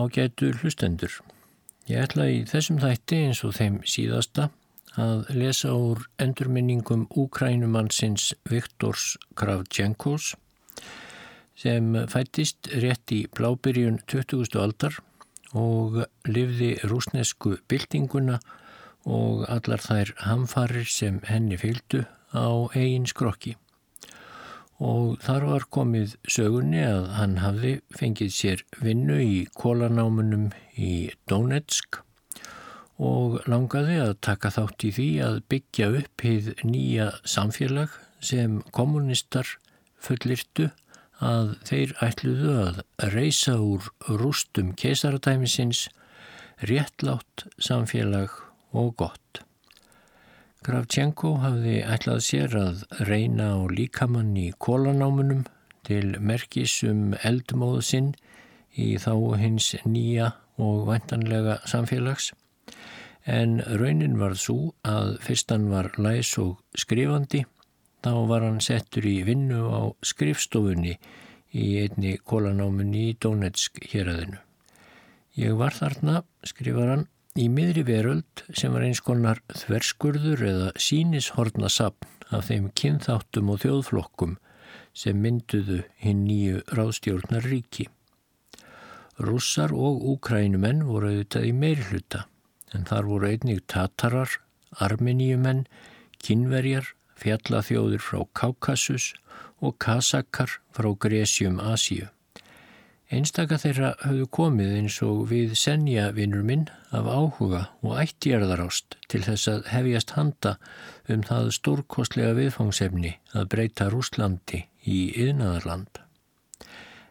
Ágætu hlustendur. Ég ætla í þessum þætti eins og þeim síðasta að lesa úr endurminningum úkrænumannsins Viktors Kravchenkos sem fættist rétt í blábyrjun 20. aldar og livði rúsnesku byltinguna og allar þær hamfarir sem henni fylgdu á eigin skrokki og þar var komið sögunni að hann hafði fengið sér vinnu í kólanámunum í Donetsk og langaði að taka þátt í því að byggja upp hið nýja samfélag sem kommunistar fullirtu að þeir ætluðu að reysa úr rústum kesaradæmisins réttlátt samfélag og gott. Kravchenko hafði ætlað sér að reyna á líkamann í kólanámunum til merkis um eldmóðu sinn í þá hins nýja og vantanlega samfélags en raunin var svo að fyrstan var læs og skrifandi þá var hann settur í vinnu á skrifstofunni í einni kólanámunni í Donetsk hér aðinu. Ég var þarna, skrifar hann, í miðri veröld sem var eins konar þverskurður eða sínishornasapn af þeim kynþáttum og þjóðflokkum sem mynduðu hinn nýju ráðstjórnar ríki. Russar og úkrænumenn voru auðvitað í meiri hluta en þar voru einnig tatarar, armeníumenn, kynverjar, fjallaþjóður frá Kaukasus og kasakkar frá Gresjum Asíu. Einstaka þeirra höfðu komið eins og við senja vinnur minn af áhuga og ættjörðarást til þess að hefjast handa um það stórkostlega viðfangsefni að breyta Rúslandi í yðnaðarland.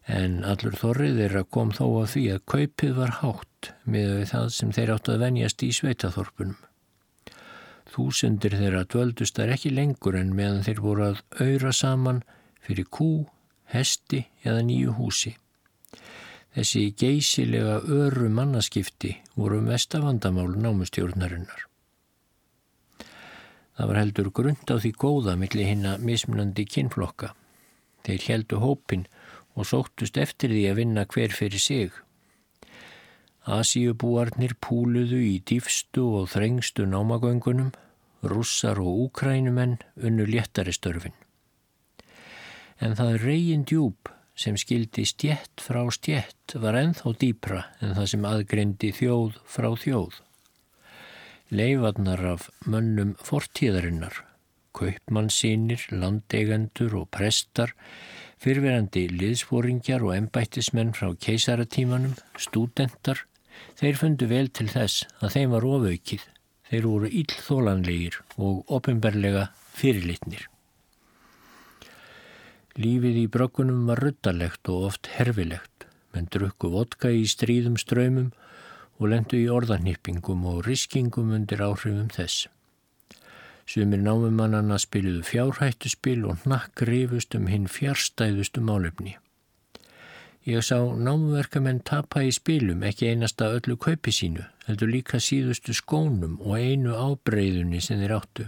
En allur þorrið þeirra kom þó að því að kaupið var hátt með það sem þeir átt að venjast í sveitaþorpunum. Þúsundir þeirra dvöldust þar ekki lengur en meðan þeir voru að auðra saman fyrir kú, hesti eða nýju húsi. Þessi geysilega öru mannaskipti voru mestavandamál námustjórnarinnar. Það var heldur grund á því góða millir hinn að mismunandi kinnflokka. Þeir heldu hópin og sóttust eftir því að vinna hver fyrir sig. Asíubúarnir púluðu í dýfstu og þrengstu námagöngunum, russar og úkrænumenn unnu léttari störfin. En það reygin djúb sem skildi stjett frá stjett var enþá dýpra en það sem aðgreindi þjóð frá þjóð. Leifarnar af mönnum fortíðarinnar, kaupmannsýnir, landeigendur og prestar, fyrverandi liðsfóringjar og embættismenn frá keisaratímanum, stúdentar, þeir fundu vel til þess að þeim var ofaukið, þeir voru íllþólanlegir og ofinberlega fyrirlitnir. Lífið í brökkunum var ruttalegt og oft herfilegt, menn drukku vodka í stríðum ströymum og lendu í orðanýppingum og riskingum undir áhrifum þess. Sumir námumannana spiliðu fjárhættuspil og nakk rifust um hinn fjárstæðustu málefni. Ég sá námuverkamenn tapa í spilum ekki einasta öllu kaupi sínu, heldur líka síðustu skónum og einu ábreyðunni sem þeir áttu.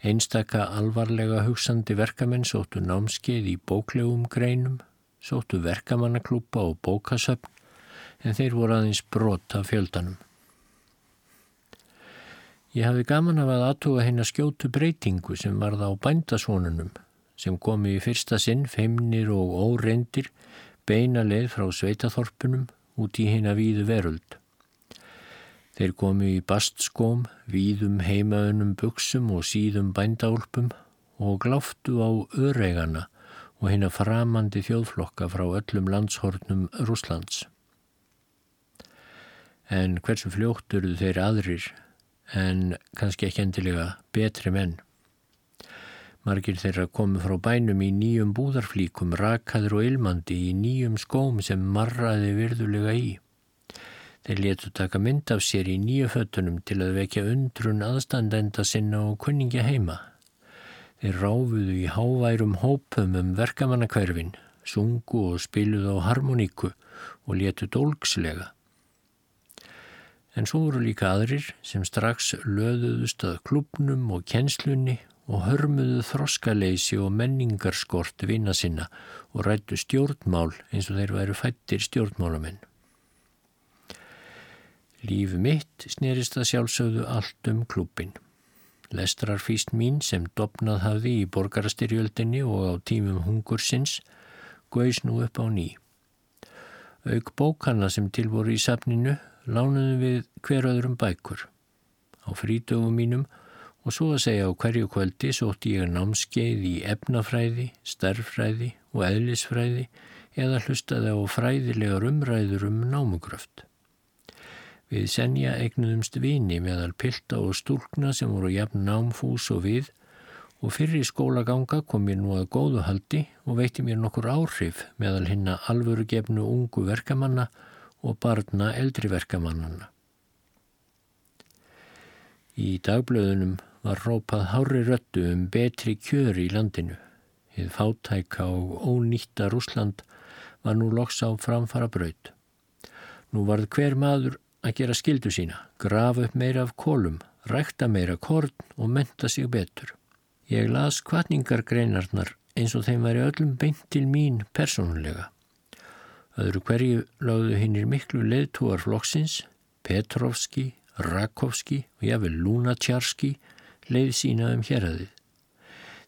Einstaka alvarlega hugsandi verkamenn sóttu námskeið í bóklegum greinum, sóttu verkamannaklúpa og bókasöfn en þeir voru aðeins brot af fjöldanum. Ég hafi gaman af að aðtuga henn að skjótu breytingu sem varða á bændasvonunum sem komi í fyrsta sinn, feimnir og óreindir, beina leið frá sveitaþorpunum út í henn að víðu veröld. Þeir komu í bastskóm, víðum heimaunum buksum og síðum bændálpum og gláftu á öreigana og hérna framandi þjóðflokka frá öllum landshornum Rúslands. En hversu fljóttur þeir aðrir en kannski ekki endilega betri menn. Margir þeirra komu frá bænum í nýjum búðarflíkum, rakaður og ilmandi í nýjum skóm sem marraði virðulega í. Þeir letu taka mynd af sér í nýju föttunum til að vekja undrun aðstandenda sinna og kunningja heima. Þeir ráfuðu í háværum hópum um verkamannakverfin, sungu og spiluðu á harmoníku og letu dólkslega. En svo voru líka aðrir sem strax löðuðust að klubnum og kjenslunni og hörmuðu þroskaleysi og menningarskort vina sinna og rættu stjórnmál eins og þeir væru fættir stjórnmálamenn. Líf mitt snerist að sjálfsögðu allt um klubin. Lestrarfíst mín sem dopnað hafði í borgarastyrjöldinni og á tímum hungursins gauðs nú upp á ný. Auk bókana sem tilvoru í safninu lánuðum við hver öðrum bækur. Á frítögum mínum og svo að segja á hverju kvöldi sótti ég námskeið í efnafræði, starffræði og eðlisfræði eða hlustaði á fræðilegar umræður um námugröft. Við senja eignuðumst vini meðal pilda og stúlkna sem voru jafn námfús og við og fyrir skólaganga kom mér nú að góðu haldi og veitti mér nokkur áhrif meðal hinna alvöru gefnu ungu verkamanna og barna eldri verkamannana. Í dagblöðunum var rópað hári röttu um betri kjör í landinu. Þið fátæka og ónýtta Rúsland var nú loks á framfara braut. Nú varð hver maður að gera skildu sína, grafa upp meira af kólum, rækta meira korn og menta sig betur. Ég las kvartningargreinarnar eins og þeim væri öllum beint til mín persónulega. Öðru hverju láðu hinnir miklu leðtúar flokksins, Petrovski, Rakovski og jáfnvel Lunacjarski leið sína um hérraðið.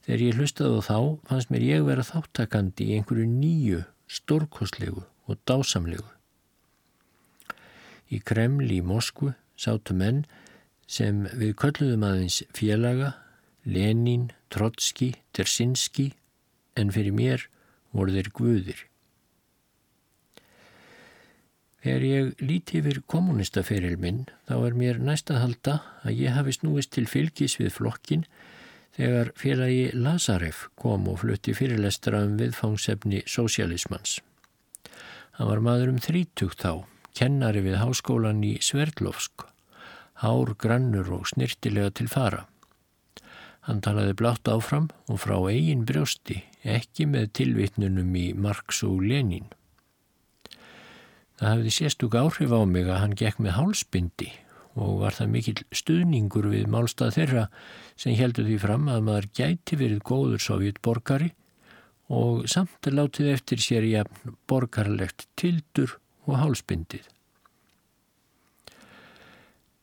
Þegar ég hlustaði á þá fannst mér ég vera þáttakandi í einhverju nýju, stórkoslegu og dásamlegu. Í Kreml í Moskvu sátu menn sem við kölluðum aðeins félaga, Lenin, Trotski, Tersinski en fyrir mér voru þeir guðir. Þegar ég líti yfir kommunistaferil minn þá er mér næst að halda að ég hafi snúist til fylgis við flokkin þegar félagi Lazarev kom og flutti fyrirlestra um viðfangsefni sósialismans. Hann var maður um þrítugt þá kennari við háskólan í Sverdlovsk, hár, grannur og snirtilega til fara. Hann talaði blátt áfram og frá eigin brjósti, ekki með tilvitnunum í Marx og Lenin. Það hafði sérstúk áhrif á mig að hann gekk með hálsbindi og var það mikill stuðningur við málstað þeirra sem heldur því fram að maður gæti verið góður sovjetborgari og samt látið eftir sér jafn borgarlegt tildur og hálsbindið.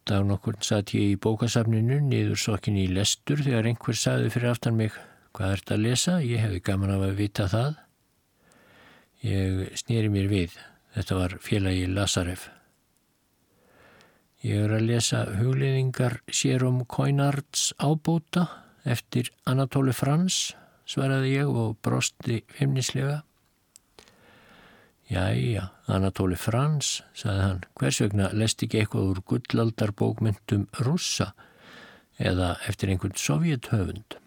Dag nokkur satt ég í bókasafninu niður sokkin í lestur þegar einhver saði fyrir aftan mig hvað ert að lesa? Ég hefði gaman af að vita það. Ég snýri mér við. Þetta var félagi Lazarev. Ég er að lesa hugliðingar Sérum Koinards ábóta eftir Anatóli Frans, svaraði ég og brosti feimnislega. Jæja, Anatóli Frans, saði hann, hvers vegna lest ekki eitthvað úr gullaldarbókmyndum russa eða eftir einhvern sovjethöfund?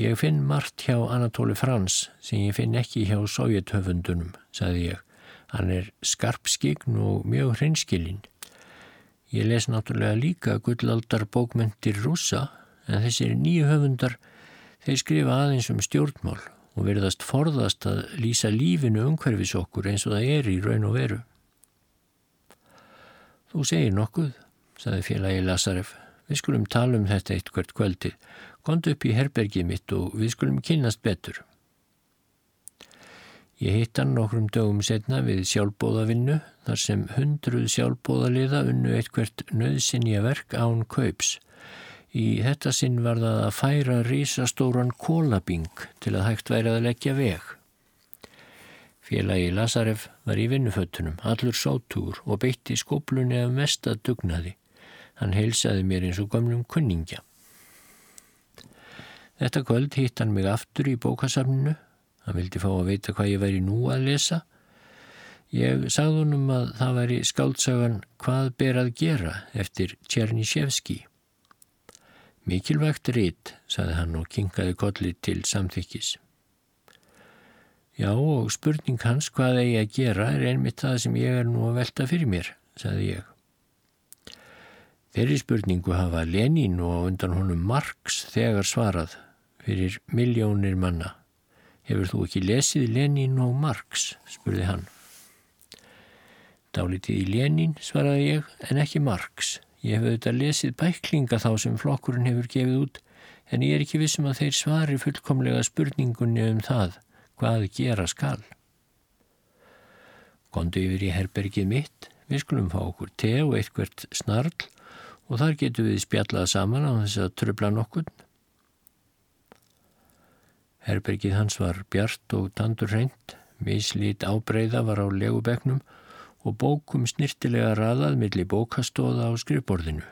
Ég finn margt hjá Anatóli Frans sem ég finn ekki hjá sovjethöfundunum, saði ég. Hann er skarpskign og mjög hreinskilinn. Ég les náttúrulega líka gullaldarbókmyndir russa en þessir nýju höfundar, þeir skrifa aðeins um stjórnmál og verðast forðast að lýsa lífinu umhverfis okkur eins og það er í raun og veru. Þú segir nokkuð, saði félagi Lazarev. Við skulum tala um þetta eitt hvert kvöldið. Kondu upp í herbergið mitt og við skulum kynast betur. Ég hitt hann nokkrum dögum setna við sjálfbóðavinnu þar sem hundruð sjálfbóðaliða unnu eitthvert nöðsynja verk án kaups Í þetta sinn var það að færa rísastóran kólabing til að hægt væri að leggja veg. Félagi Lazarev var í vinnuföttunum, allur sótúr og beitti skoblunni af mesta dugnaði. Hann heilsaði mér eins og gamlum kunningja. Þetta kvöld hitt hann mig aftur í bókasafninu. Hann vildi fá að veita hvað ég væri nú að lesa. Ég sagði honum að það væri skáltsagan Hvað ber að gera eftir Tjernísjevski. Mikilvægt rít, saði hann og kingaði kolli til samþykkis. Já og spurning hans hvað eigi að gera er einmitt það sem ég er nú að velta fyrir mér, saði ég. Þeirri spurningu hafa Lenín og undan honum Marx þegar svarað fyrir miljónir manna. Hefur þú ekki lesið Lenín og Marx, spurði hann. Dálitið í Lenín, svaraði ég, en ekki Marx. Ég hef auðvitað lesið bæklinga þá sem flokkurinn hefur gefið út en ég er ekki vissum að þeir svari fullkomlega spurningunni um það hvað gera skal. Gondu yfir í herbergið mitt, Við skulum fá okkur te og eitthvert snarl og þar getum við spjallað saman á þess að tröfla nokkurn. Herbergið hans var bjart og tandur reynd, mislít ábreyða var á legubeknum og bókum snirtilega raðað millir bókastóða á skrifborðinu.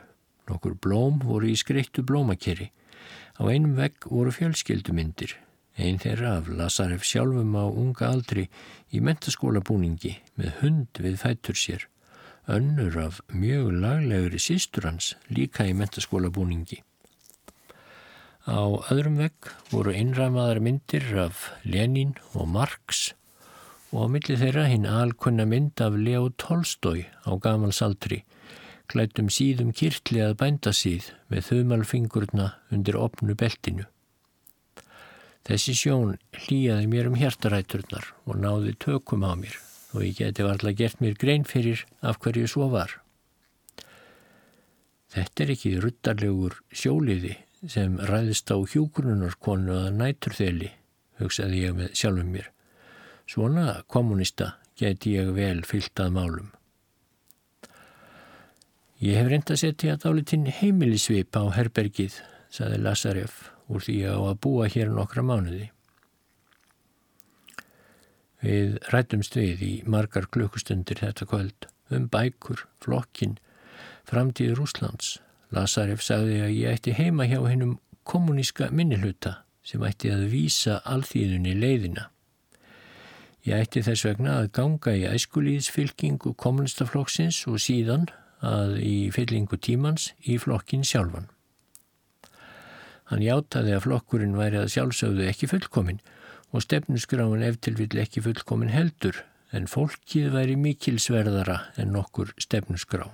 Nokkur blóm voru í skreittu blómakeri. Á einum vegg voru fjölskeldumindir. Einn þeirra af Lasaref sjálfum á unga aldri í mentaskóla búningi með hund við fættur sér önnur af mjög laglegri sístur hans líka í mentaskóla búningi. Á öðrum vegg voru einræmaðar myndir af Lenin og Marx og á milli þeirra hinn alkunna mynd af Leo Tolstói á gamalsaldri, klættum síðum kirtli að bænda síð með þumalfingurna undir opnu beltinu. Þessi sjón hlýjaði mér um hjertaræturnar og náði tökum á mér og ég geti varðla gert mér grein fyrir af hverju svo var. Þetta er ekki ruttarlegur sjóliði sem ræðist á hjúgrunarkonu að næturþeli, hugsaði ég með sjálfum mér. Svona kommunista geti ég vel fyllt að málum. Ég hef reynd að setja dálitinn heimilisvip á herbergið, saði Lazarev, úr því á að búa hér nokkra mánuði. Við rættumst við í margar klukkustundir þetta kvöld um bækur, flokkin, framtíð Rúslands. Lazarev sagði að ég ætti heima hjá hennum kommuníska minnilhuta sem ætti að vísa alþýðunni leiðina. Ég ætti þess vegna að ganga í æskulíðsfylkingu kommunistaflokksins og síðan að í fyllingu tímans í flokkin sjálfan. Hann játaði að flokkurinn væri að sjálfsögðu ekki fullkominn og stefnusgráin eftir vill ekki fullkomin heldur en fólkið væri mikilsverðara en nokkur stefnusgrá.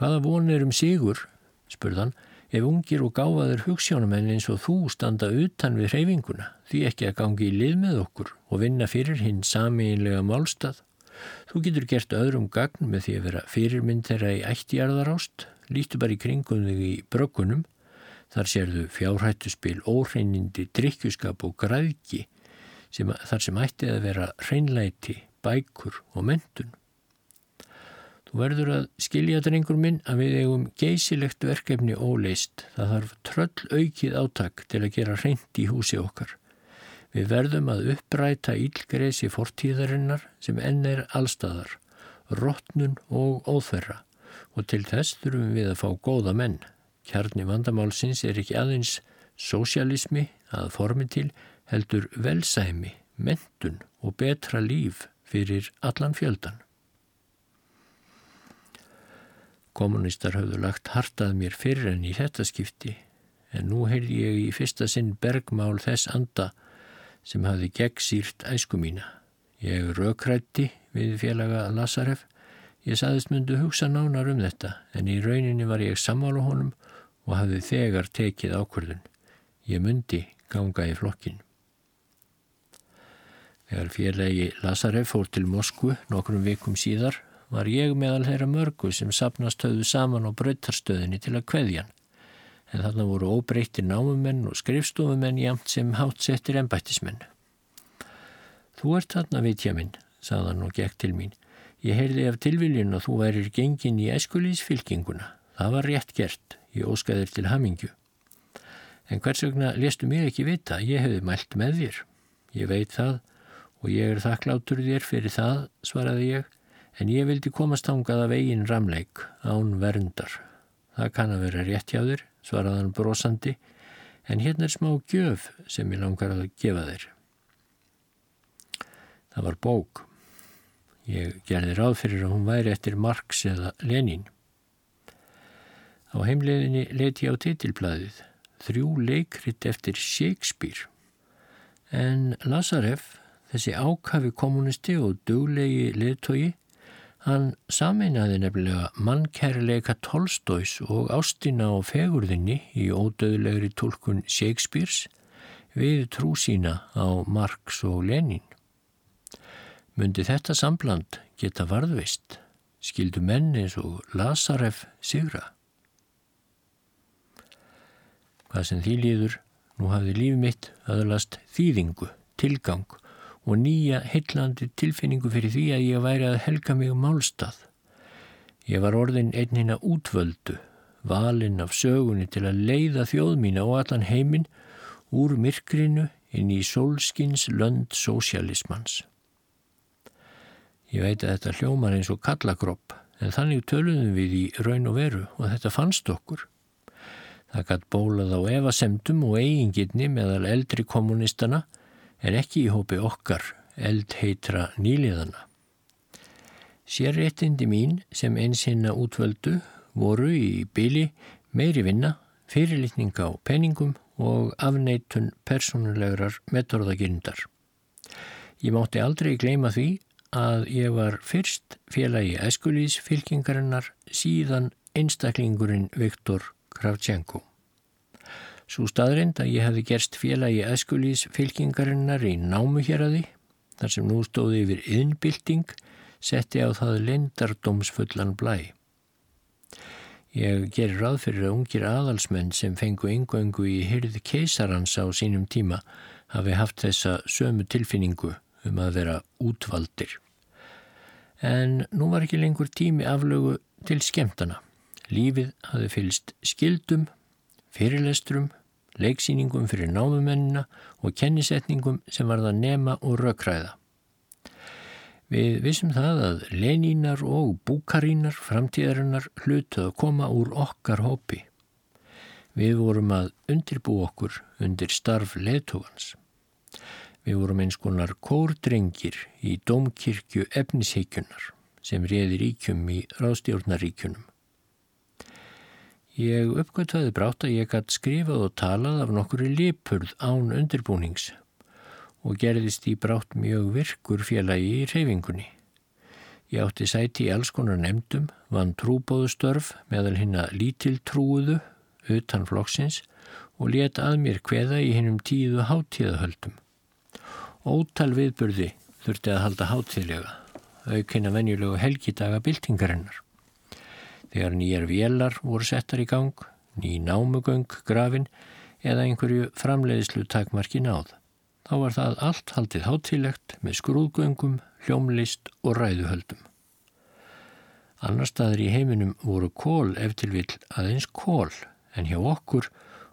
Hvaða von er um sigur, spurðan, ef ungir og gáfaður hugssjónumenn eins og þú standa utan við hreyfinguna, því ekki að gangi í lið með okkur og vinna fyrir hinn samiðinlega málstað. Þú getur gert öðrum gagn með því að vera fyrirmynd þeirra í ættjarðarást, lítu bara í kringum þig í brökkunum Þar sérðu fjárhættuspil, óhreinindi, drikkjuskap og græðki sem, þar sem ætti að vera hreinleiti, bækur og mentun. Verður að skilja drengur minn að við eigum geysilegt verkefni óleist. Það þarf tröll aukið átak til að gera hreint í húsi okkar. Við verðum að uppræta ílgresi fortíðarinnar sem enn er allstæðar, rótnun og óþverra og til þess þurfum við að fá góða menn. Kjarni vandamálsins er ekki aðeins sósialismi að formi til heldur velsæmi, mentun og betra líf fyrir allan fjöldan. Kommunistar hafðu lagt hartað mér fyrir enn í þetta skipti en nú heyrði ég í fyrsta sinn bergmál þess anda sem hafði gegnsýrt æsku mína. Ég raukrætti við félaga Lazarev. Ég saðist myndu hugsa nánar um þetta en í rauninni var ég sammála honum og hafði þegar tekið ákvörðun. Ég myndi ganga í flokkin. Þegar félagi Lazarev fór til Moskvu nokkrum vikum síðar var ég meðal þeirra mörgu sem sapnast höfðu saman á bröytarstöðinni til að kveðjan. En þarna voru óbreytir námumenn og skrifstofumenn jamt sem hátsettir ennbættismenn. Þú ert þarna vitja minn, sagðan og gekk til mín. Ég heyrði af tilviljun að þú værir gengin í eskulísfylkinguna. Það var rétt gert. Ég óskaðir til hamingju. En hvers vegna lestu mér ekki vita? Ég hefði mælt með þér. Ég veit það og ég er þakklátur þér fyrir það, svaraði ég, en ég vildi komast ángað af eigin ramleik án verndar. Það kann að vera rétt hjá þér, svaraði hann brosandi, en hérna er smá gjöf sem ég langar að gefa þér. Það var bók. Ég gerði ráð fyrir að hún væri eftir Marx eða Lenin. Á heimleginni leti ég á titilblæðið, þrjú leikrit eftir Shakespeare. En Lazarev, þessi ákafi kommunisti og duglegi leittói, hann sameinaði nefnilega mannkærleika Tolstóis og ástina og fegurðinni í ódöðlegri tólkun Shakespeares við trú sína á Marx og Lenin. Mundi þetta sambland geta varðvist, skildu menn eins og Lazarev sigra. Hvað sem því líður, nú hafði líf mitt aðalast þýðingu, tilgang og nýja hillandi tilfinningu fyrir því að ég væri að helga mig málstað. Ég var orðin einnina útvöldu, valinn af sögunni til að leiða þjóð mína og allan heiminn úr myrkrinu inn í sólskins lönd sósialismans. Ég veit að þetta hljómar eins og kallakropp en þannig töluðum við í raun og veru og þetta fannst okkur. Það gætt bólað á evasemdum og eigingirni meðal eldri kommunistana en ekki í hópi okkar eldheitra nýliðana. Sérréttindi mín sem einsina útvöldu voru í byli meiri vinna, fyrirlitning á peningum og afneitun personulegrar metorðagirndar. Ég mátti aldrei gleima því að ég var fyrst félagi æskulís fylkingarinnar síðan einstaklingurinn Viktor Kravchenko. Svo staðrind að ég hefði gerst félagi æskulís fylkingarinnar í námu hér að því, þar sem nú stóði yfir yðnbilding, setti á það lindardómsfullan blæ. Ég gerir ráð fyrir að ungir aðalsmenn sem fengu yngöngu í hyrði keisarans á sínum tíma hafi haft þessa sömu tilfinningu um að vera útvaldir. En nú var ekki lengur tími aflögu til skemtana. Lífið hafi fylst skildum, fyrirlestrum, leiksýningum fyrir námumennina og kennisetningum sem var það nema og rökræða. Við vissum það að Lenínar og Búkarínar framtíðarinnar hlutu að koma úr okkar hópi. Við vorum að undirbú okkur undir starf leðtogans. Við vorum eins konar kórdrengir í domkirkju efnisheikjunar sem réði ríkjum í ráðstjórnaríkjunum. Ég uppgötvaði brátt að ég gætt skrifað og talað af nokkuri lipurð án undirbúnings og gerðist í brátt mjög virkur félagi í reyfingunni. Ég átti sæti í alls konar nefndum, vann trúbóðustörf meðal hinn að lítil trúuðu utan flokksins og let að mér hveða í hinnum tíðu hátíðahöldum. Ótal viðburði þurfti að halda hátíðlega, aukina venjulegu helgidaga byltingarinnar. Þegar nýjar vélar voru settar í gang, ný námugöng grafin eða einhverju framleiðslu takmarki náð. Þá var það allt haldið hátilegt með skrúðgöngum, hljómlist og ræðuhöldum. Annar staðir í heiminum voru kól eftir vill aðeins kól en hjá okkur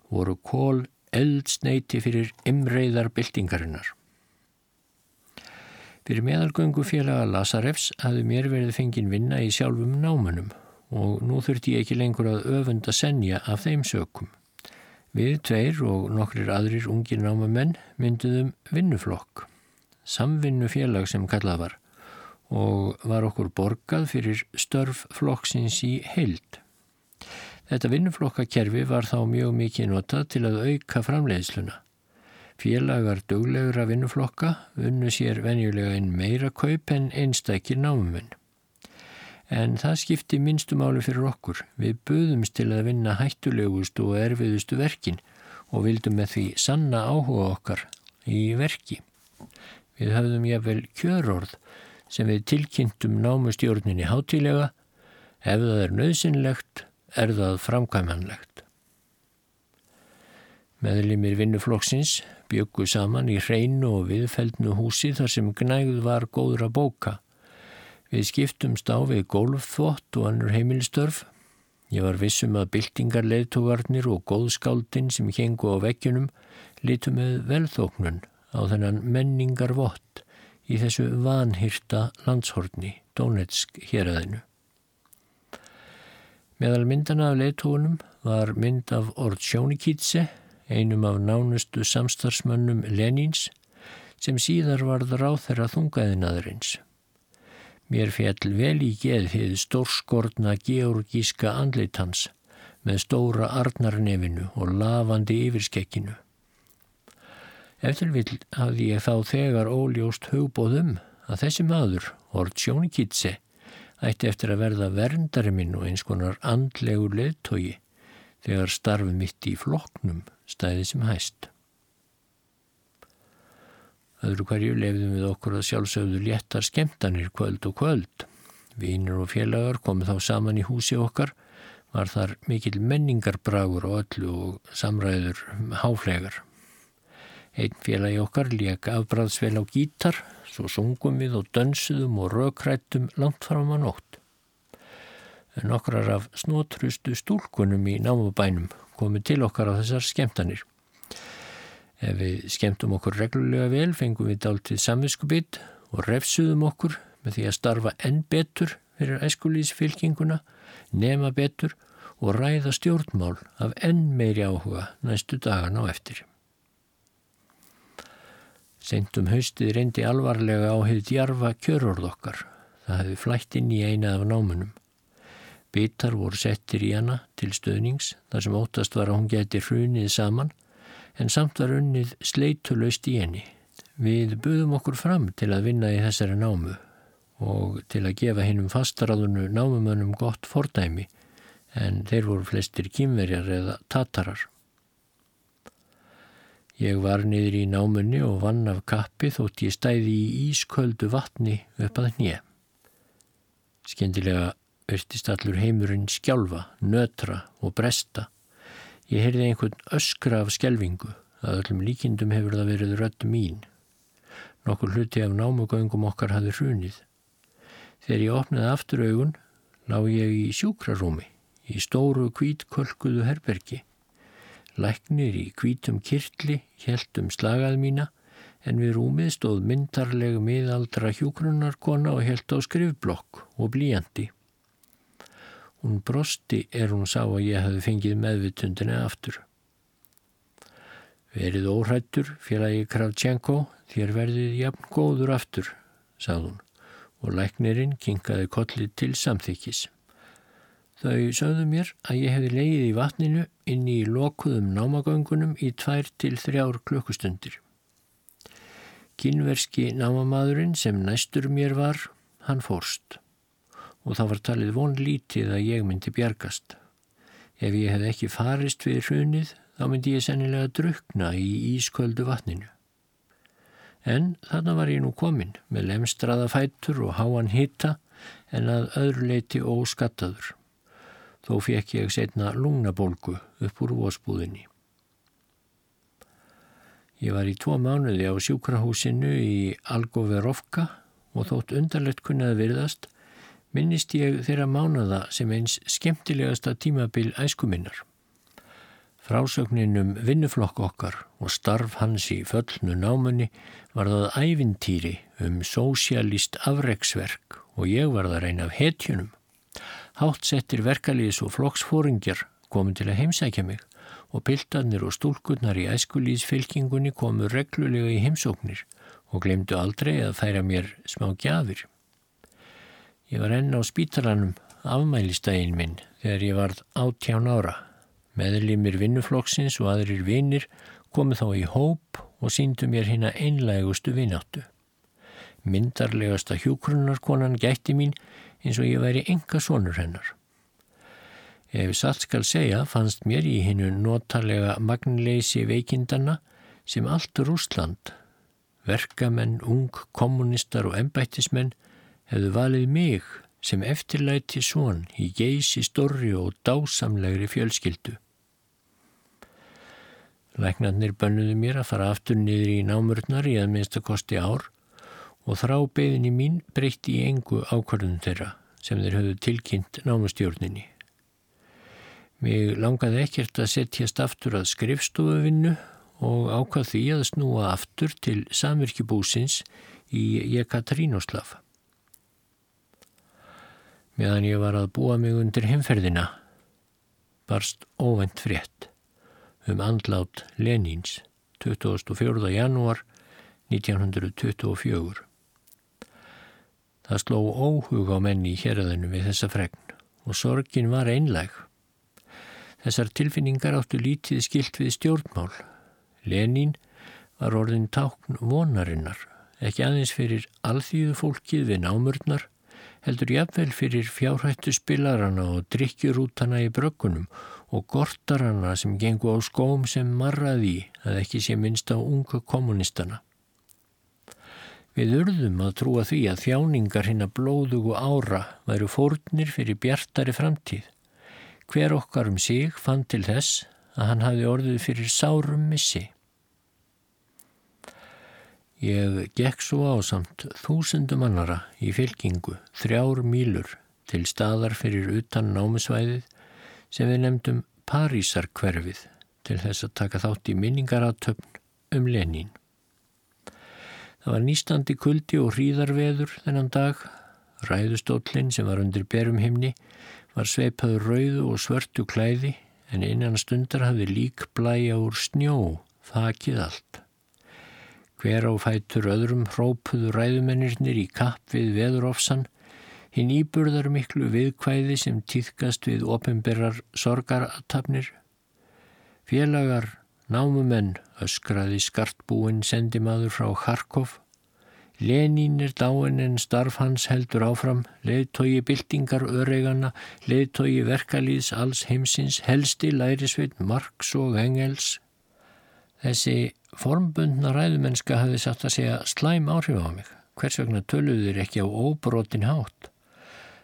voru kól eldsneiti fyrir imreiðar byltingarinnar. Fyrir meðalgöngu félaga Lasarefs hafði mér verið fengin vinna í sjálfum námanum og nú þurfti ég ekki lengur að öfunda senja af þeim sökum. Við tveir og nokkrir aðrir ungir námamenn mynduðum vinnuflokk, samvinnufélag sem kallað var og var okkur borgað fyrir störf flokksins í heild. Þetta vinnuflokkakerfi var þá mjög mikið notað til að auka framleiðsluna. Félagar duglegur að vinnuflokka unnu sér venjulega einn meira kaup en einstakir námumenn en það skipti minnstumáli fyrir okkur. Við buðumst til að vinna hættulegustu og erfiðustu verkin og vildum með því sanna áhuga okkar í verki. Við höfðum jáfnvel kjörorð sem við tilkynntum námustjórninni hátilega. Ef það er nöðsynlegt, er það framkvæmanlegt. Meðlimir vinnuflokksins byggu saman í hreinu og viðfeldnu húsi þar sem gnægð var góður að bóka. Við skiptumst á við gólfþvott og annur heimilstörf. Ég var vissum að byltingarleðtogarnir og góðskáldin sem hengu á vekkjunum litu með velþóknun á þennan menningar vott í þessu vanhyrta landshortni, Donetsk héræðinu. Meðal myndana af leðtógunum var mynd af Ortsjónikítse, einum af nánustu samstarfsmönnum Lenins, sem síðar varð ráð þeirra þungaðinaðurins. Mér fjall vel í geðhið stórskortna georgíska andleitans með stóra arnarnefinu og lavandi yfirskekkinu. Eftir vil hafði ég þá þegar óljóst hugbóðum að þessi maður, Ortsjóni Kitse, ætti eftir að verða verndari minn og eins konar andlegur leðtogi þegar starfi mitt í floknum stæði sem hæst. Öðru hverju lefðum við okkur að sjálfsögðu léttar skemtanir kvöld og kvöld. Vínur og félagar komið þá saman í húsi okkar, var þar mikil menningarbragur og öllu og samræður háflegar. Einn félagi okkar lék afbræðsvel á gítar, svo sungum við og dönsuðum og rökrættum langt fram á nótt. Nokkrar af snótrustu stúlkunum í námabænum komið til okkar á þessar skemtanir. Ef við skemtum okkur reglulega vel fengum við dáltið samviskubitt og refsuðum okkur með því að starfa enn betur fyrir æskulísfylkinguna, nema betur og ræða stjórnmál af enn meiri áhuga næstu dagan á eftir. Sengtum haustið reyndi alvarlega á hefði djarfa kjörorð okkar. Það hefði flætt inn í eina af námunum. Bitar voru settir í hana til stöðnings þar sem óttast var að hún geti hrunið saman en samt var unnið sleitulöst í henni. Við buðum okkur fram til að vinna í þessari námu og til að gefa hennum fastaráðunu námumönnum gott fordæmi en þeir voru flestir kýmverjar eða tatarar. Ég var niður í námunni og vann af kappi þótt ég stæði í ísköldu vatni upp að hnið. Skendilega örtist allur heimurinn skjálfa, nötra og bresta. Ég heyrði einhvern öskra af skjelvingu, að öllum líkindum hefur það verið rödd mín. Nokkur hluti af námugöngum okkar hafði hrunið. Þegar ég opnaði aftur augun, lág ég í sjúkrarúmi, í stóru kvítkölkuðu herbergi. Læknir í kvítum kirtli heldum slagað mína en við rúmið stóð myndarleg miðaldra hjúgrunarkona og held á skrifblokk og blíjandi. Hún brosti er hún sá að ég hafi fengið meðvitundinni aftur. Verið óhrættur, félagi Kravtjenko, þér verðið jafn góður aftur, sað hún og læknirinn kinkaði kollið til samþykis. Þau sögðu mér að ég hefði leið í vatninu inn í lokuðum námagöngunum í tvær til þrjár klukkustundir. Kynverski námamadurinn sem næstur mér var, hann fórst og það var talið von lítið að ég myndi bjargast. Ef ég hef ekki farist við hrunið þá myndi ég sennilega drukna í ísköldu vatninu. En þarna var ég nú komin með lemstraða fættur og háan hitta en að öðru leiti óskattaður. Þó fekk ég setna lungnabólgu upp úr vósbúðinni. Ég var í tvo mánuði á sjúkrahúsinu í Algoverovka og þótt undarlegt kunnaði virðast minnist ég þeirra mánada sem eins skemmtilegasta tímabil æskuminnar. Frásögninum vinnuflokk okkar og starf hans í föllnu námunni var það ævintýri um sósialist afreiksverk og ég var það reyn af hetjunum. Háttsettir verkalýðis og flokksfóringjar komu til að heimsækja mig og piltarnir og stúlkunnar í æskulíðsfylkingunni komu reglulega í heimsóknir og glemdu aldrei að færa mér smá gjafir. Ég var enn á spítalanum afmælistægin minn þegar ég varð áttján ára. Meðlimir vinnuflokksins og aðrir vinnir komu þá í hóp og síndu mér hérna einlægustu vinnáttu. Myndarlegasta hjúkrunarkonan gætti mín eins og ég væri enga sonur hennar. Ef satt skal segja fannst mér í hinnu notalega magnleysi veikindana sem allt Rúsland, verkamenn, ung, kommunistar og embættismenn hefðu valið mig sem eftirlæti svon í geysi stórri og dásamlegri fjölskyldu. Læknarnir bönnuðu mér að fara aftur niður í námurnar í að minnsta kosti ár og þrá beðinni mín breytti í engu ákvarðun þeirra sem þeir höfðu tilkynnt námustjórninni. Mér langaði ekkert að setjast aftur að skrifstofuvinnu og ákvað því að snúa aftur til samvirkjubúsins í Jekatrínoslav. Meðan ég var að búa mig undir heimferðina barst óvend frétt um andlát Lenins 24. janúar 1924. Það sló óhug á menni í héröðinu við þessa fregn og sorgin var einleg. Þessar tilfinningar áttu lítið skilt við stjórnmál. Lenín var orðin tákn vonarinnar, ekki aðeins fyrir alþýðu fólkið við námurnar, heldur jafnvel fyrir fjárhættu spilarana og drikkjurútana í bröggunum og gortarana sem gengu á skóm sem marraði að ekki sé minnst á unga kommunistana. Við urðum að trúa því að þjáningar hinn að blóðugu ára væru fórnir fyrir bjartari framtíð. Hver okkar um sig fann til þess að hann hafi orðið fyrir sárum missi. Ég gekk svo á samt þúsundum annara í fylkingu, þrjár mílur til staðar fyrir utan námisvæðið sem við nefndum Parísarkverfið til þess að taka þátt í minningaratöfn um Lenín. Það var nýstandi kuldi og hríðarveður þennan dag. Ræðustóllin sem var undir berum himni var sveipaður rauðu og svörtu klæði en innan stundar hafði lík blæja úr snjó, þakið allt. Hver á fætur öðrum hrópuðu ræðumennirnir í kapp við veðurofsan, hinn íburðar miklu viðkvæði sem týðkast við ofinberrar sorgaratafnir. Félagar, námumenn, öskraði skartbúinn sendimaður frá Kharkov. Lenín er dáin en starf hans heldur áfram, leiðtogi byltingar öreigana, leiðtogi verkalýðs alls heimsins, helsti lærisveit Marx og Engels. Þessi formbundna ræðumennska hafði satt að segja slæm áhrif á mig. Hvers vegna töluður ekki á óbrotin hátt?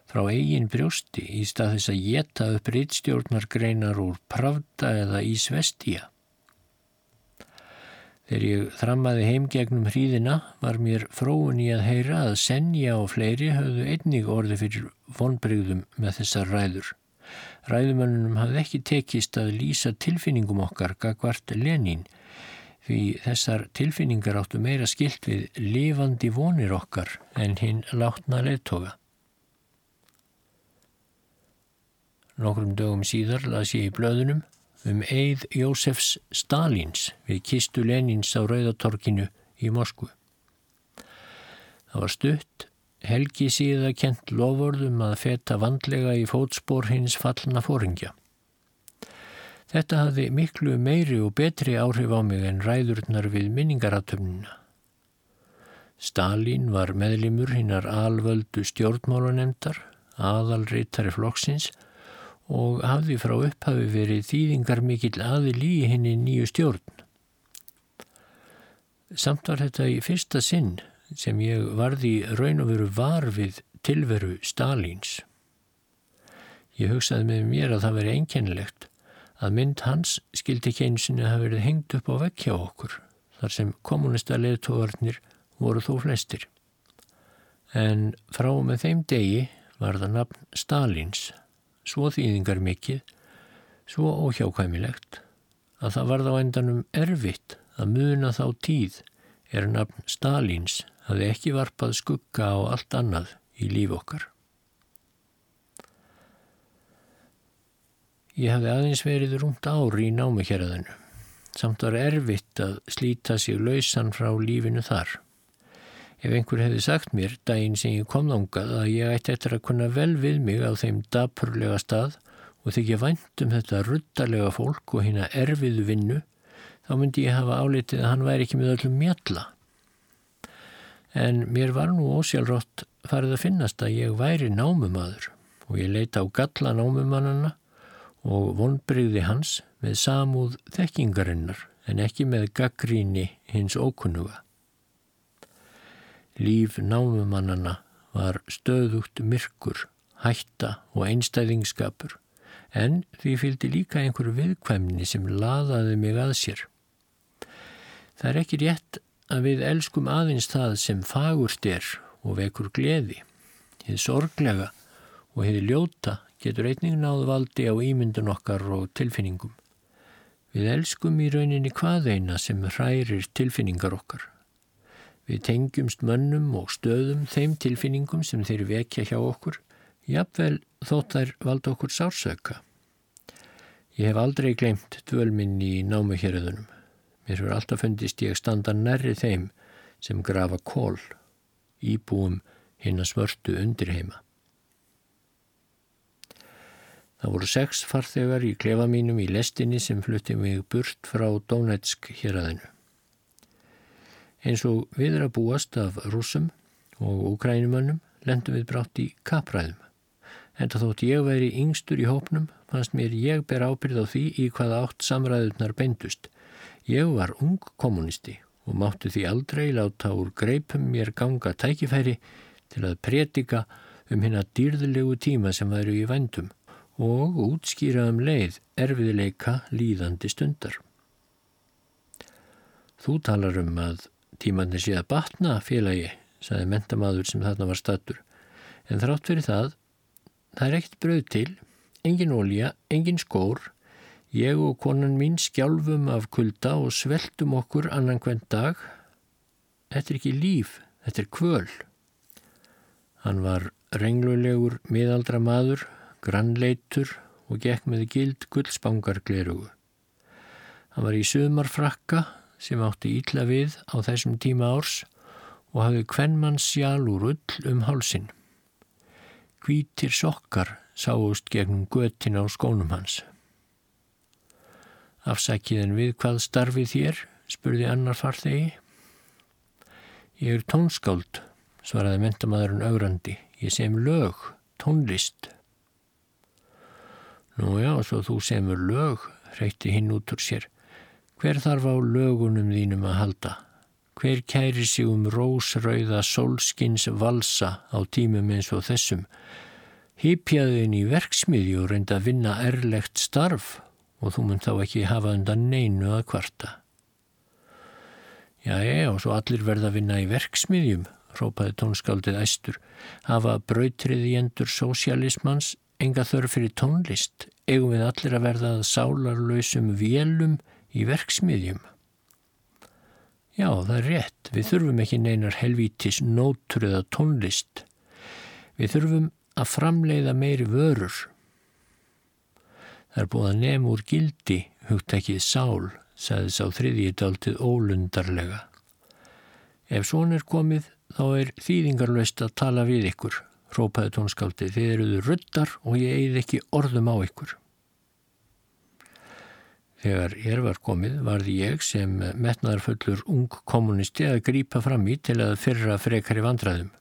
Frá eigin brjósti í stað þess að geta upp rittstjórnargreinar úr Pravda eða Ísvestíja. Þegar ég þrammaði heim gegnum hríðina var mér fróun í að heyra að Senja og fleiri höfðu einnig orði fyrir vonbrygðum með þessar ræður. Ræðumönnunum hafði ekki tekist að lýsa tilfinningum okkar gagvart Lenín því þessar tilfinningar áttu meira skilt við lifandi vonir okkar en hinn látna leittoga. Nokkrum dögum síðar las ég í blöðunum um eið Jósefs Stalins við kistu Lenins á Rauðatorkinu í Moskvu. Það var stutt, helgi síða kent lofurðum að feta vandlega í fótspór hins fallna fóringja. Þetta hafði miklu meiri og betri áhrif á mig en ræðurnar við minningaratöfnuna. Stalin var meðlimur hinnar alvöldu stjórnmálunemdar, aðalreytari flokksins og hafði frá upphafi verið þýðingar mikill aðil í henni nýju stjórn. Samt var þetta í fyrsta sinn sem ég varði raun og veru var við tilveru Stalins. Ég hugsaði með mér að það veri einkennilegt að mynd hans skildi ekki einsinu að hafa verið hengt upp á vekkja okkur þar sem kommunista leðtóðarnir voru þó flestir. En frá með þeim degi var það nafn Stalins, svo þýðingar mikill, svo óhjákvæmilegt að það var þá endanum erfitt að muna þá tíð er nafn Stalins hafi ekki varpað skugga á allt annað í líf okkar. Ég hafði aðeins verið rúmt ári í námikjaraðinu. Samt var erfitt að slíta sig lausan frá lífinu þar. Ef einhver hefði sagt mér, daginn sem ég kom þángað, að ég ætti eftir að kunna vel við mig á þeim dapurlega stað og þykja vænt um þetta ruttalega fólk og hérna erfiðu vinnu, þá myndi ég hafa álitið að hann væri ekki með öllum mjalla. En mér var nú ósjálfrátt farið að finnast að ég væri námumadur og ég leita á galla námumannana og vonbreyði hans með samúð þekkingarinnar en ekki með gaggríni hins ókunnuga. Líf námumannana var stöðugt myrkur, hætta og einstæðingskapur en því fylgdi líka einhver viðkvæmni sem laðaði mig að sér. Það er ekki rétt að við elskum aðeins það sem fagurst er og vekur gleði, hið sorglega og hið ljóta getur einnig náðu valdi á ímyndun okkar og tilfinningum. Við elskum í rauninni hvaðeina sem hrærir tilfinningar okkar. Við tengjumst mönnum og stöðum þeim tilfinningum sem þeir vekja hjá okkur, jafnvel þótt þær valda okkur sársöka. Ég hef aldrei glemt dvölminni í námuhjörðunum. Mér fyrir alltaf fundist ég standa nærri þeim sem grafa kól, íbúum hinn að svörtu undir heima. Það voru sex farþegar í klefa mínum í lestinni sem flutti mig burt frá Donetsk hér aðeinu. Eins og við er að búast af rúsum og ukrænumannum lendum við brátt í kapræðum. En það þótt ég væri yngstur í hópnum fannst mér ég ber ábyrð á því í hvaða átt samræðunar beindust. Ég var ung kommunisti og mátti því aldrei láta úr greipum mér ganga tækifæri til að predika um hérna dýrðulegu tíma sem væru í vendum og útskýra um leið erfiðleika líðandi stundar. Þú talar um að tímannir sé að batna félagi, saði mentamaður sem þarna var stattur. En þrátt fyrir það, það er ekkert bröð til, engin ólja, engin skór, ég og konan mín skjálfum af kulda og sveltum okkur annan hvern dag. Þetta er ekki líf, þetta er kvöl. Hann var renglulegur miðaldra maður, grannleitur og gekk með gild gullspangarglerugu. Hann var í sömarfrakka sem átti ítla við á þessum tíma árs og hafði kvennmann sjál úr ull um hálsin. Hvítir sokkar sáust gegnum götin á skónum hans. Afsækiðin við hvað starfið þér, spurði annar farþegi. Ég er tónskáld, svaraði mentamæðurinn augrandi. Ég sem lög, tónlist. Nú já, svo þú semur lög, reyti hinn út úr sér. Hver þarf á lögunum þínum að halda? Hver kæri sig um rósrauða sólskins valsa á tímum eins og þessum? Hýpjaðin í verksmiði og reynda að vinna erlegt starf og þú mun þá ekki hafa undan neinu að kvarta. Já, já, og svo allir verða að vinna í verksmiðjum, rópaði tónskaldið æstur, hafa brautriði endur sósialismans, enga þörf fyrir tónlist, eigum við allir að verða að sálarlausum vélum í verksmiðjum. Já, það er rétt. Við þurfum ekki neinar helvítis nótur eða tónlist. Við þurfum að framleiða meiri vörur. Það er búið að nefn úr gildi, hugt ekki sál, sagði sá þriðjidaldið ólundarlega. Ef svon er komið, þá er þýðingarlaust að tala við ykkur, rópaði tónskáldi. Þið eruðu ruddar og ég eigið ekki orðum á ykkur. Þegar ég var komið varði ég sem metnaðarfullur ung kommunisti að grýpa fram í til að fyrra frekar í vandraðum.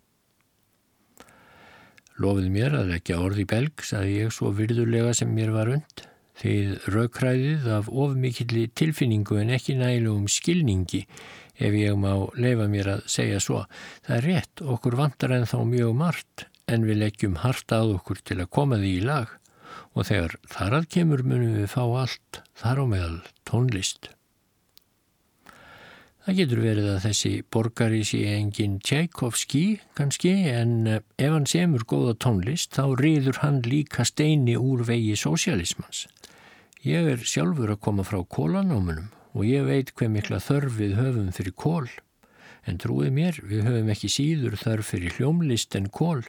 Lofið mér að ekki orði belg, saði ég svo virðulega sem mér var und, þegar raukræðið af ofmikilli tilfinningu en ekki nælum skilningi ef ég má leifa mér að segja svo. Það er rétt, okkur vantar en þá mjög margt en við leggjum hart að okkur til að koma því í lag og þegar þar að kemur munum við fá allt þar á meðal tónlist. Það getur verið að þessi borgari sé engin Tchaikovski kannski en eh, ef hann semur góða tónlist þá riður hann líka steini úr vegi sósialismans. Ég er sjálfur að koma frá kólanómunum og ég veit hver mikla þörf við höfum fyrir kól. En trúið mér, við höfum ekki síður þörf fyrir hljómlist en kól.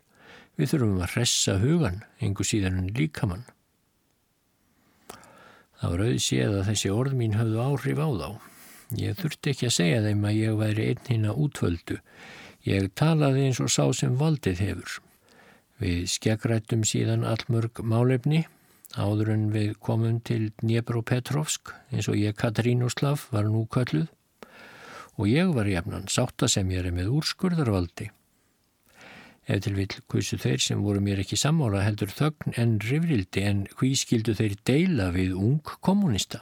Við þurfum að hressa hugan, engu síðan en líkamann. Það var auðséð að þessi orð mín höfðu áhrif á þá. Ég þurfti ekki að segja þeim að ég væri einn hinn að útvöldu. Ég talaði eins og sá sem valdið hefur. Við skeggrættum síðan allmörg málefni áður en við komum til Dnjepro-Petrovsk eins og ég Katrínuslav var nú kölluð og ég var jafnan sátta sem ég er með úrskurðarvaldi. Ef til vil kvísu þeir sem voru mér ekki sammála heldur þögn en rifrildi en hví skildu þeir deila við ung kommunista.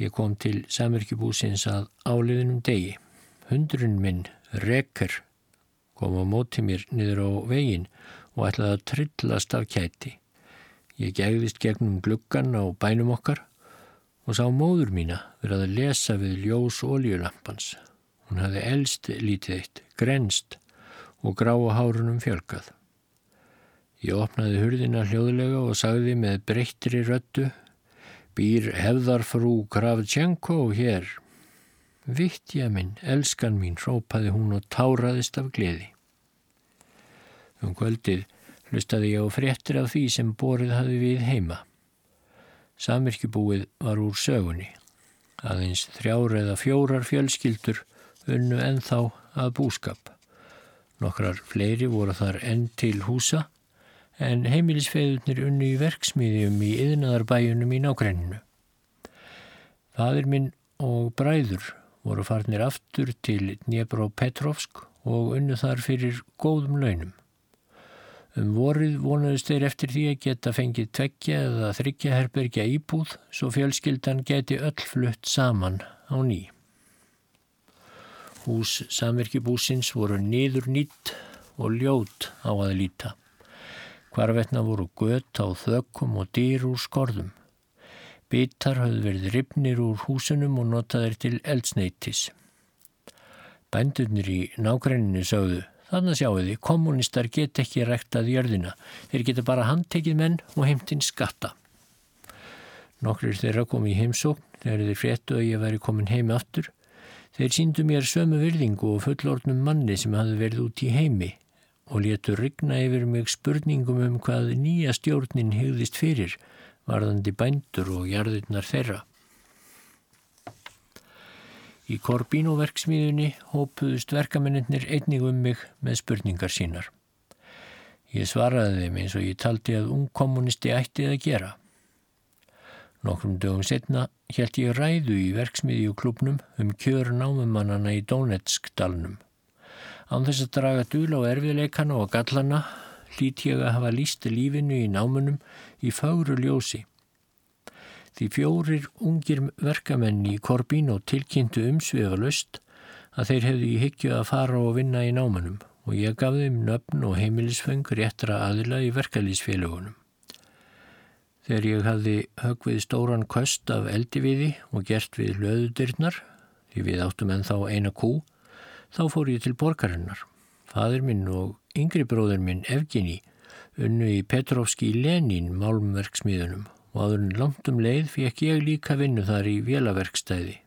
Ég kom til samverkjubúsins að áliðinum degi. Hundrun minn, Reker, kom á móti mér niður á vegin og ætlaði að trillast af kæti. Ég gegðist gegnum gluggan á bænum okkar og sá móður mína verið að lesa við ljós oljulampans. Hún hafði elst lítið eitt, grenst og gráa hárunum fjölkað. Ég opnaði hurðina hljóðlega og sagði með breyttri röttu Býr hefðarfrú Kravtjenko hér. Vittja minn, elskan mín, rópaði hún og táraðist af gleði. Um kvöldið hlustaði ég á fréttir af því sem borið hafi við heima. Samirkjubúið var úr sögunni. Aðeins þrjár eða fjórar fjölskyldur unnu ennþá að búskap. Nokkrar fleiri voru þar enn til húsa en heimilisfeðurnir unnu í verksmiðjum í yðnaðarbæjunum í nákrenninu. Fadir minn og bræður voru farnir aftur til Dnjepro-Petrovsk og unnu þar fyrir góðum launum. Um vorið vonuðist þeir eftir því að geta fengið tveggja eða þryggja herbergja íbúð svo fjölskyldan geti öll flutt saman á ný. Hús samverkibúsins voru niður nýtt og ljót á að líta. Hvarvetna voru gött á þökkum og dýr úr skorðum. Bitar höfðu verið ripnir úr húsunum og notaðir til eldsneitis. Bændurnir í nákrenninu sögðu, þannig sjáu þið, kommunistar get ekki rektað jörðina. Þeir geta bara handtekið menn og heimtinn skatta. Nokkrir þeirra kom í heimsókn þegar þeir fréttu að ég væri komin heimi aftur. Þeir síndu mér sömu virðingu og fullordnum manni sem hafði verið út í heimi og letu rigna yfir mig spurningum um hvað nýja stjórnin hegðist fyrir varðandi bændur og jarðirnar þeirra. Í Korbínoverksmiðunni hópuðust verkamennir einnig um mig með spurningar sínar. Ég svaraði þeim eins og ég taldi að ungkommunisti ættið að gera. Nokkrum dögum setna held ég ræðu í verksmiðjuklubnum um kjör námumannana í Donetsk-dalnum. Án þess að draga dúl á erfiðleikana og gallana hlít ég að hafa líst lífinu í námunum í fáru ljósi. Því fjórir ungir verkamenni í Korbín og tilkynntu umsviða löst að þeir hefðu í hyggju að fara og vinna í námanum og ég gaf þeim nöfn og heimilisfeng réttra aðila í verkalýsfélagunum. Þegar ég hafði högvið stóran köst af eldiviði og gert við löðudirnar, því við áttum en þá eina kú, þá fór ég til borgarinnar. Fadur minn og yngri bróður minn Evgeni unnu í Petrovski Lenin málmverksmiðunum og aðurinn langt um leið fekk ég líka vinnu þar í vélaverkstæði.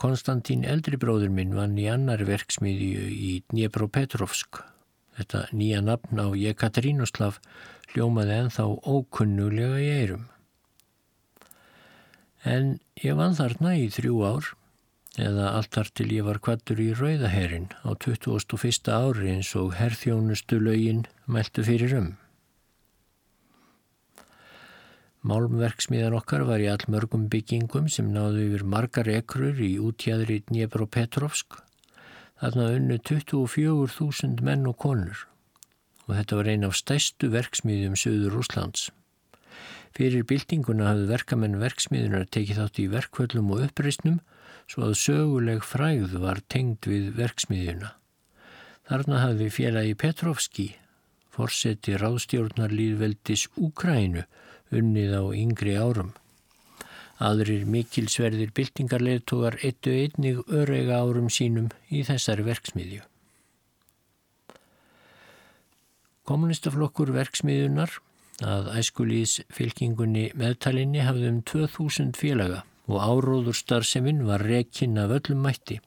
Konstantín eldri bróður minn vann í annar verksmiðju í Dnjepropetrovsk. Þetta nýja nafn á Jekaterínoslav hljómaði enþá ókunnulega í eirum. En ég vann þarna í þrjú ár, eða allt þar til ég var kvattur í Rauðaherin á 21. ári eins og herþjónustu lögin mæltu fyrir um. Málmverksmiðan okkar var í allmörgum byggingum sem náðu yfir margar ekrur í útjæðri Dnjepropetrovsk. Þarna unnu 24.000 menn og konur og þetta var eina af stæstu verksmiðjum söður Úslands. Fyrir byltinguna hafði verkamenn verksmiðunar tekið þátt í verkvöldum og uppreysnum svo að söguleg fræð var tengd við verksmiðjuna. Þarna hafði félagi Petrovski, forseti ráðstjórnar líðveldis Úkrænu, unnið á yngri árum. Aðrir mikilsverðir byltingarleðtogar eittu einnig örega árum sínum í þessari verksmiðju. Kommunistaflokkur verksmiðunar að æskulís fylkingunni meðtalinni hafði um 2000 félaga og áróðurstarfseminn var rekinn af öllum mætti.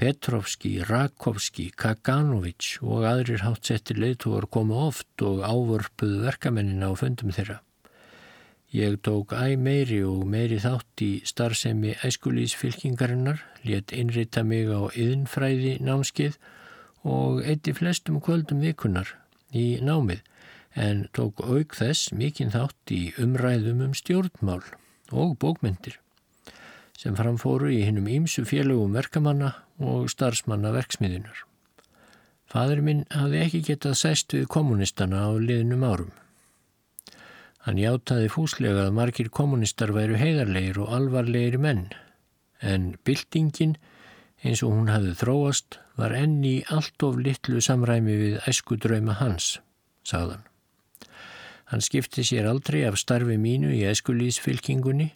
Petrovski, Rakovski, Kaganovic og aðrir hátsettir leitúar komu oft og ávörpuðu verkamennina á föndum þeirra. Ég tók æg meiri og meiri þátt í starfsemi æskulísfylkingarinnar, let innrita mig á yðinfræði námskeið og eitti flestum kvöldum vikunar í námið en tók auk þess mikinn þátt í umræðum um stjórnmál og bókmyndir sem framfóru í hinnum ímsu félögum verkamanna og starfsmanna verksmiðunar. Fadur minn hafði ekki getað sæst við kommunistana á liðnum árum. Hann játaði fúslega að margir kommunistar væru heiðarleir og alvarleir menn en byltingin eins og hún hafði þróast, var enni allt of litlu samræmi við æsku drauma hans, sagðan. Hann skipti sér aldrei af starfi mínu í æskulísfylkingunni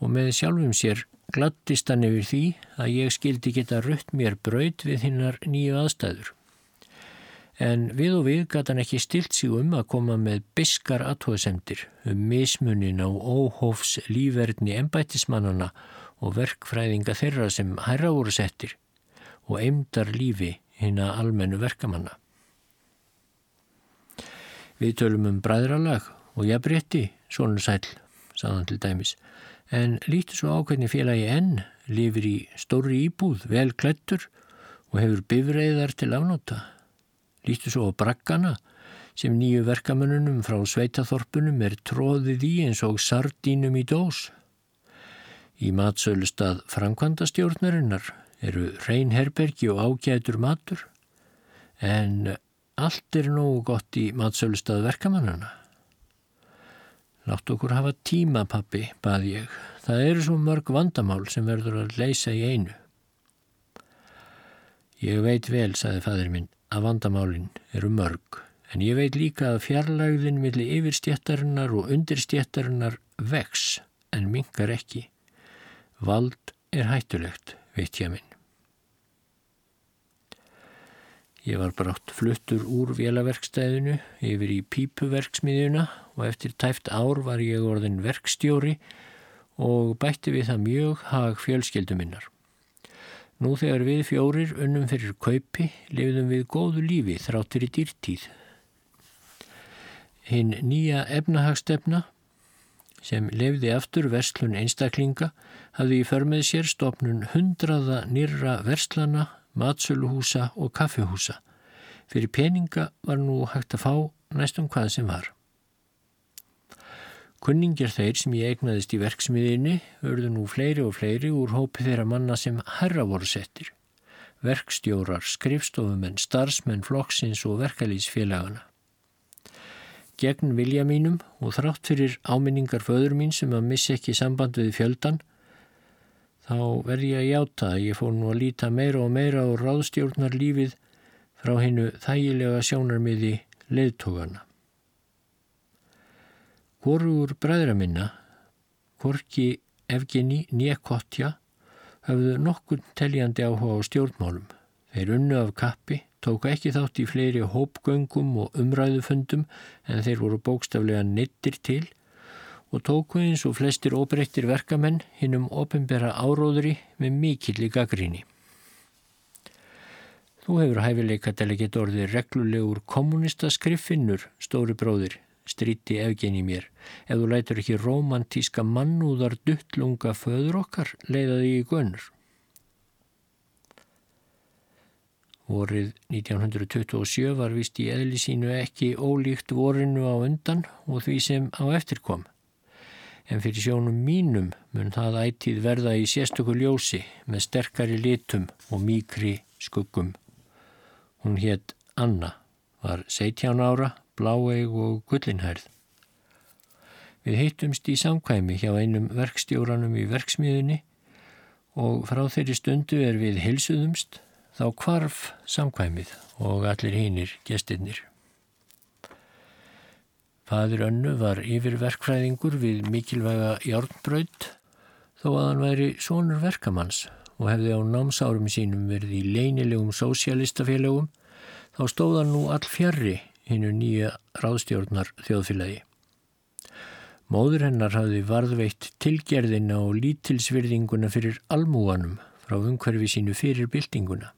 og með sjálfum sér glattist hann yfir því að ég skildi geta rutt mér braud við hinnar nýju aðstæður. En við og við gata hann ekki stilt sig um að koma með biskar aðtóðsendir um mismunin á óhófs lífverðni embætismannana og verkfræðinga þeirra sem hæra voru settir og eimdar lífi hinn að almennu verkamanna. Við tölum um bræðralag og jafnrétti, svona sæl, saðan til dæmis, en lítur svo ákveðni félagi enn, lifir í stóri íbúð, vel klettur og hefur bifreiðar til afnóta. Lítur svo á braggana sem nýju verkamannunum frá sveitaþorpunum er tróðið í eins og sardínum í dós. Í matsölustad framkvæmdastjórnarinnar eru reyn herbergi og ágætur matur en allt er nógu gott í matsölustad verkamannana. Látt okkur hafa tíma pappi, bað ég. Það eru svo mörg vandamál sem verður að leysa í einu. Ég veit vel, saði fadur minn, að vandamálinn eru mörg en ég veit líka að fjarlægðin millir yfirstjættarinnar og undirstjættarinnar vex en mingar ekki. Vald er hættulegt, veit ég minn. Ég var brátt fluttur úr vélaverkstæðinu yfir í pípuverksmiðjuna og eftir tæft ár var ég orðin verkstjóri og bætti við það mjög hag fjölskelduminnar. Nú þegar við fjórir unnum fyrir kaupi lifðum við góðu lífi þráttur í dýrtíð. Hinn nýja efnahagstefna sem lefði aftur verslun einstaklinga hafði í förmið sér stopnun hundraða nýra verslana matsöluhúsa og kaffihúsa. Fyrir peninga var nú hægt að fá næstum hvað sem var. Kunningir þeir sem ég egnaðist í verksmiðinni örðu nú fleiri og fleiri úr hópi þeirra manna sem herra voru settir. Verkstjórar, skrifstofumenn, starfsmenn, flokksins og verkalýsfélagana. Gegn vilja mínum og þrátt fyrir áminningar föður mín sem að missi ekki samband við fjöldan þá verði ég að játa að ég fór nú að líta meira og meira á ráðstjórnar lífið frá hennu þægilega sjónarmiði leðtogana. Hvorur bræðra minna, Korki Evgeni Niekotja, hafðu nokkur teljandi áhuga á stjórnmálum. Þeir unnu af kappi, tóka ekki þátt í fleiri hópgöngum og umræðufundum en þeir voru bókstaflega nittir til og tóku eins og flestir óbreyttir verkamenn hinn um ofinbera áróðri með mikill í gaggríni. Þú hefur hæfileika geta orðið reglulegur kommunistaskrifinnur, stóri bróðir, stríti efgen í mér, ef þú lætur ekki romantíska mannúðar duttlunga föður okkar leiðaði í gönnur. Vorið 1927 var vist í eðli sínu ekki ólíkt vorinu á undan og því sem á eftirkom en fyrir sjónum mínum mun það ætið verða í sérstöku ljósi með sterkari litum og mýkri skuggum. Hún hétt Anna, var 17 ára, bláeig og gullinhærð. Við hittumst í samkvæmi hjá einum verkstjóranum í verksmiðunni og frá þeirri stundu er við hilsuðumst þá kvarf samkvæmið og allir hinnir gestinnir. Fadur önnu var yfirverkfræðingur við mikilvæga járnbraut þó að hann væri sonur verkamanns og hefði á námsárum sínum verið í leinilegum sósialistafélagum þá stóða nú all fjarrri hinnu nýja ráðstjórnar þjóðfélagi. Móður hennar hafði varðveitt tilgerðina og lítilsvirðinguna fyrir almúanum frá umhverfi sínu fyrir byltinguna.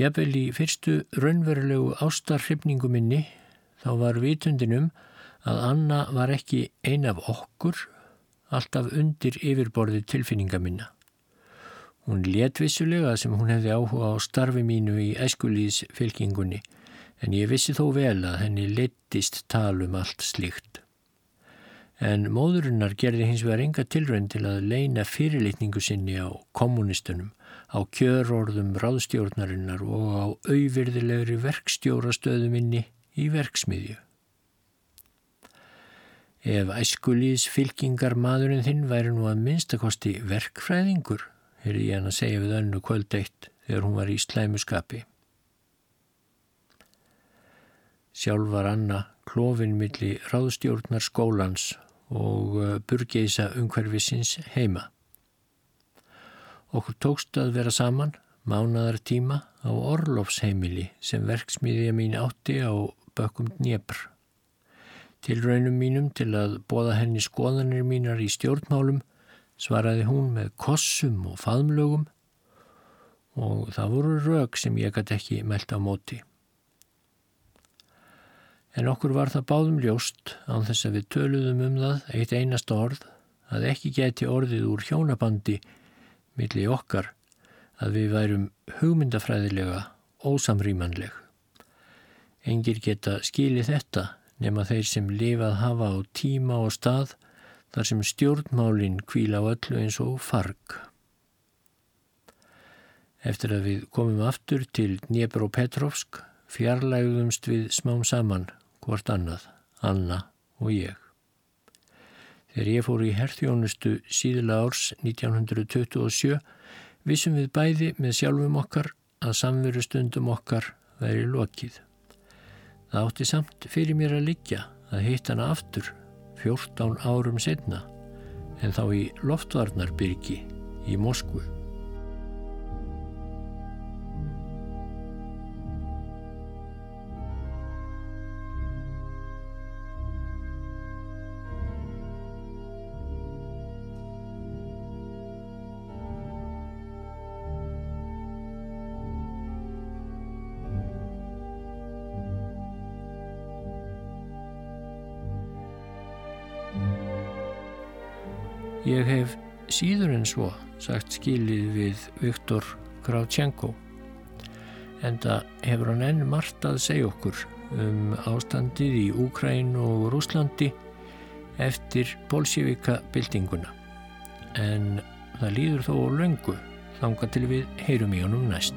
Jafnvel í fyrstu raunverulegu ástarhrifningu minni þá var vitundinum að Anna var ekki ein af okkur, alltaf undir yfirborði tilfinninga minna. Hún létvissulega sem hún hefði áhuga á starfi mínu í æskulíðs fylkingunni, en ég vissi þó vel að henni leittist talum allt slíkt. En móðurinnar gerði hins vegar enga tilrönd til að leina fyrirlitningu sinni á kommunistunum, á kjörorðum ráðstjórnarinnar og á auðvirðilegri verkstjórastöðu minni í verksmiðju. Ef æskulíðs fylkingar maðurinn þinn væri nú að minnstakosti verkfræðingur, heyrði ég hann að segja við önnu kvöldeitt þegar hún var í slæmuskapi. Sjálf var Anna klofinmilli ráðstjórnar skólans og uh, burgeisa umhverfisins heima. Okkur tókst að vera saman mánadar tíma á Orlofsheimili sem verksmiðja mín átti á bökkum Dnjepr. Til raunum mínum til að bóða henni skoðanir mínar í stjórnmálum svaraði hún með kossum og faðmlögum og það voru rauk sem ég gæti ekki melda á móti. En okkur var það báðum ljóst án þess að við töluðum um það eitt einasta orð að ekki geti orðið úr hjónabandi milli okkar að við værum hugmyndafræðilega ósamrýmanleg. Engir geta skilið þetta nema þeir sem lifað hafa á tíma og stað þar sem stjórnmálinn kvíla á öllu eins og farg. Eftir að við komum aftur til Dnjepr og Petrovsk fjarlægðumst við smám saman hvort annað, Anna og ég. Þegar ég fór í herþjónustu síðla árs 1927 vissum við bæði með sjálfum okkar að samveru stundum okkar væri lokið. Það átti samt fyrir mér að liggja að hitt hana aftur 14 árum setna en þá í loftvarnarbyrgi í Moskvu. Ég hef síður en svo sagt skilið við Viktor Kravchenko en það hefur hann enn margt að segja okkur um ástandið í Úkræn og Rúslandi eftir bolsjevika byltinguna en það líður þó löngu þanga til við heyrum í honum næst.